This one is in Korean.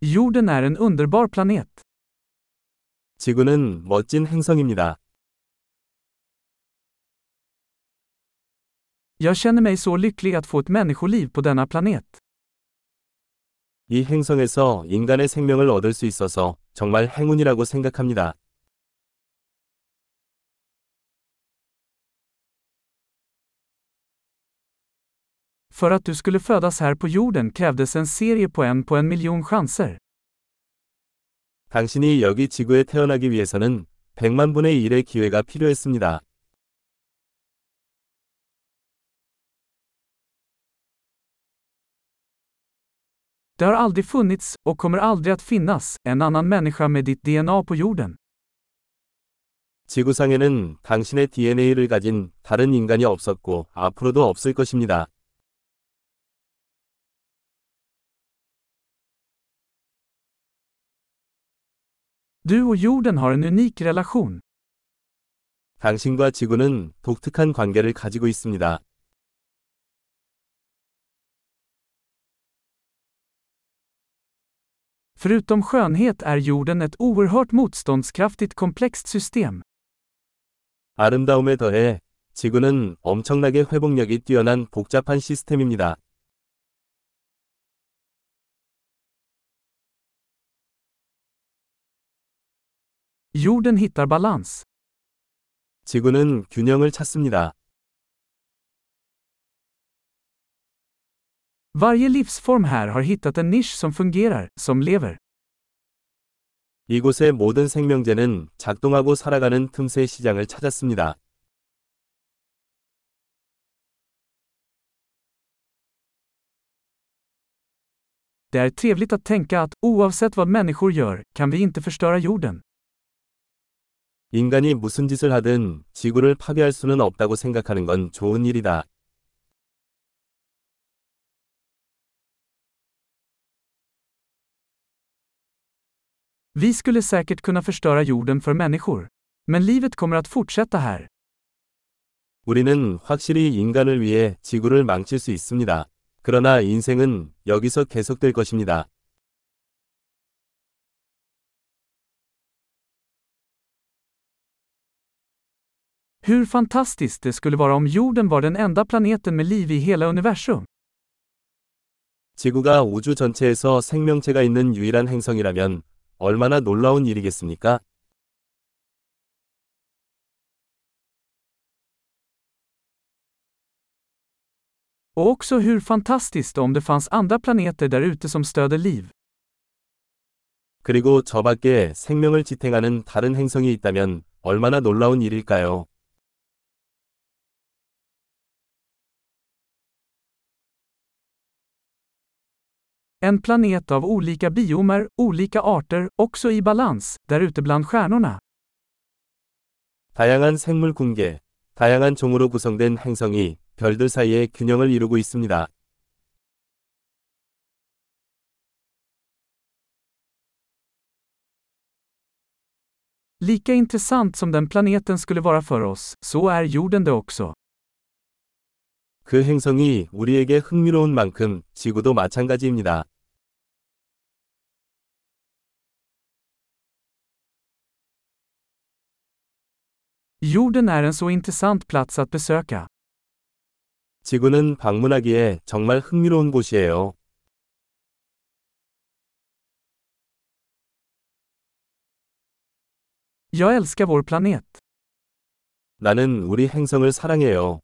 Jorden är en underbar planet. 지구는 멋진 행성입니다. Jag känner mig så lycklig att få ett människoliv på denna planet. 이 행성에서 인간의 생명을 얻을 수 있어서 정말 행운이라고 생각합니다. För att du skulle födas här på jorden krävdes en serie på en på en miljon chanser. 당신이 여기 지구에 태어나기 위해서는 100만 분의 1의 기회가 필요했습니다. Det har aldrig funnits, och kommer aldrig att finnas, en annan människa med ditt DNA på jorden. 지구상에는 당신의 DNA를 가진 다른 인간이 없었고 앞으로도 없을 것입니다. Du och jorden har en unik relation. 당신과 지구는 독특한 관계를 가지고 있습니다. Förutom skönhet är jorden ett oerhört motståndskraftigt komplext system. 아름다움에 더해 지구는 엄청나게 회복력이 뛰어난 복잡한 시스템입니다. Jorden hittar balans. 지구는 균형을 찾습니다. Varje livsform här har hittat en nisch som fungerar, som lever. 이곳의 모든 생명체는 작동하고 살아가는 틈새 시장을 찾았습니다. Det är trevligt att tänka att, oavsett vad människor gör, kan vi inte förstöra jorden. 인간이 무슨 짓을 하든 지구를 파괴할 수는 없다고 생각하는 건 좋은 일이다. Vi skulle säkert kunna förstöra jorden för människor. Men livet kommer att fortsätta här. 우리는 확실히 인간을 위해 지구를 망칠 수 있습니다. 그러나 인생은 여기서 계속될 것입니다. Hur fantastiskt det skulle vara om jorden var den enda planeten med liv i hela universum. 지구가 우주 전체에서 생명체가 있는 유일한 행성이라면 얼마나 놀라운 일이겠습니까? Och också hur fantastiskt om det fanns andra planeter där ute som stöder liv. 그리고 저 밖에 생명을 지탱하는 다른 행성이 있다면 얼마나 놀라운 일일까요? En planet av olika biomer, olika arter, också i balans, där ute bland stjärnorna. 다양한 생물 군계, 다양한 종으로 구성된 행성이 별들 사이에 균형을 이루고 있습니다. Lika intressant som den planeten skulle vara för oss, så är jorden det också. 그 행성이 우리에게 흥미로운 만큼 지구도 마찬가지입니다. Jorden är en så intressant plats att besöka. 지구는 방문하기에 정말 흥미로운 곳이에요. Jag älskar vår planet. 나는 우리 행성을 사랑해요.